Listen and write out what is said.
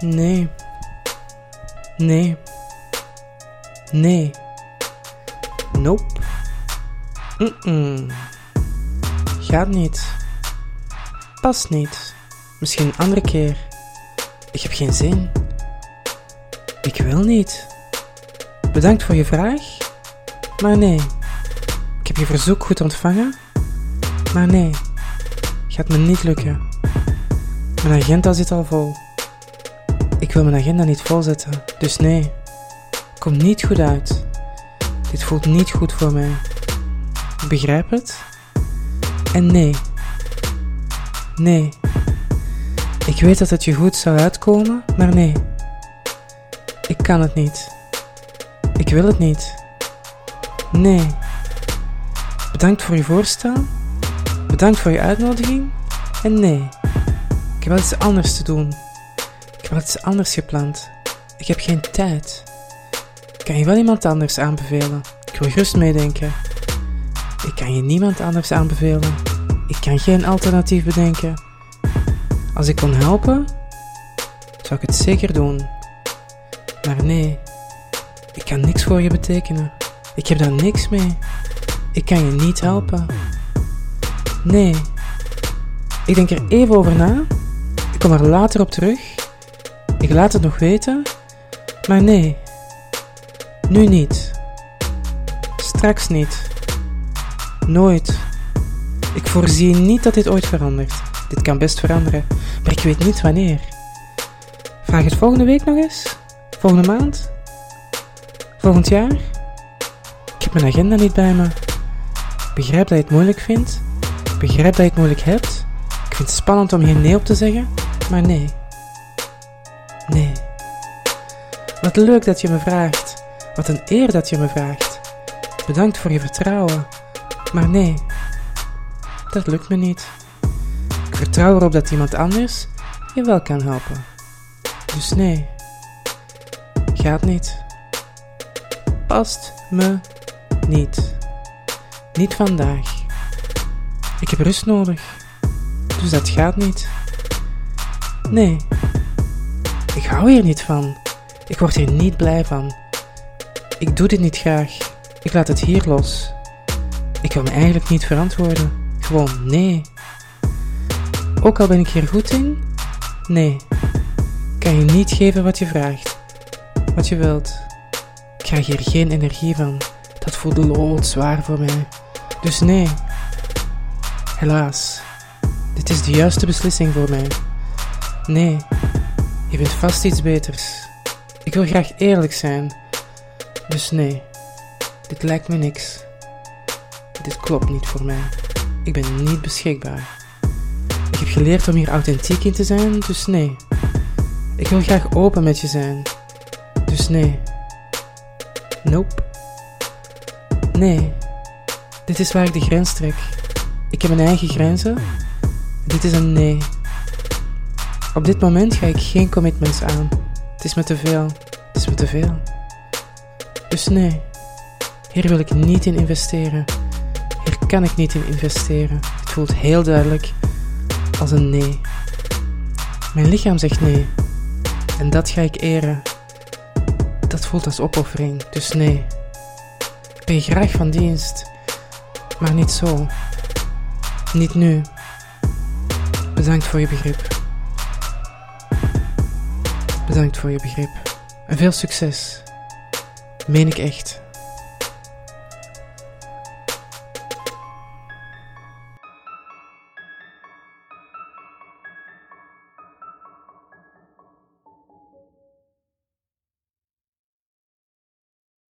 Nee. Nee. Nee. Nope. Mm-mm. Gaat niet. Past niet. Misschien een andere keer. Ik heb geen zin. Ik wil niet. Bedankt voor je vraag, maar nee. Ik heb je verzoek goed ontvangen, maar nee. Gaat me niet lukken. Mijn agenda zit al vol. Ik wil mijn agenda niet volzetten, dus nee. Komt niet goed uit. Dit voelt niet goed voor mij. Ik begrijp het. En nee. Nee. Ik weet dat het je goed zou uitkomen, maar nee. Ik kan het niet. Ik wil het niet. Nee. Bedankt voor je voorstel. Bedankt voor je uitnodiging. En nee. Ik heb wel iets anders te doen. Heb iets anders gepland. Ik heb geen tijd. Kan je wel iemand anders aanbevelen. Ik wil gerust meedenken. Ik kan je niemand anders aanbevelen. Ik kan geen alternatief bedenken. Als ik kon helpen, zou ik het zeker doen. Maar nee, ik kan niks voor je betekenen. Ik heb daar niks mee. Ik kan je niet helpen. Nee. Ik denk er even over na. Ik kom er later op terug. Ik laat het nog weten. Maar nee. Nu niet. Straks niet. Nooit. Ik voorzie niet dat dit ooit verandert. Dit kan best veranderen, maar ik weet niet wanneer. Vraag het volgende week nog eens? Volgende maand? Volgend jaar? Ik heb mijn agenda niet bij me. Ik begrijp dat je het moeilijk vindt. Ik begrijp dat je het moeilijk hebt. Ik vind het spannend om hier nee op te zeggen, maar nee. Wat leuk dat je me vraagt. Wat een eer dat je me vraagt. Bedankt voor je vertrouwen. Maar nee, dat lukt me niet. Ik vertrouw erop dat iemand anders je wel kan helpen. Dus nee, gaat niet. Past me niet. Niet vandaag. Ik heb rust nodig. Dus dat gaat niet. Nee. Ik hou hier niet van. Ik word hier niet blij van. Ik doe dit niet graag. Ik laat het hier los. Ik wil me eigenlijk niet verantwoorden. Gewoon nee. Ook al ben ik hier goed in, nee. Ik kan je niet geven wat je vraagt. Wat je wilt. Ik krijg hier geen energie van. Dat voelt loodzwaar voor mij. Dus nee. Helaas. Dit is de juiste beslissing voor mij. Nee. Je vindt vast iets beters. Ik wil graag eerlijk zijn. Dus nee. Dit lijkt me niks. Dit klopt niet voor mij. Ik ben niet beschikbaar. Ik heb geleerd om hier authentiek in te zijn, dus nee. Ik wil graag open met je zijn. Dus nee. Nope. Nee. Dit is waar ik de grens trek. Ik heb mijn eigen grenzen. Dit is een nee. Op dit moment ga ik geen commitments aan. Het is me te veel. Het is me te veel. Dus nee. Hier wil ik niet in investeren. Hier kan ik niet in investeren. Het voelt heel duidelijk als een nee. Mijn lichaam zegt nee. En dat ga ik eren. Dat voelt als opoffering, dus nee. Ik ben graag van dienst, maar niet zo. Niet nu. Bedankt voor je begrip. Bedankt voor je begrip. En veel succes. Meen ik echt.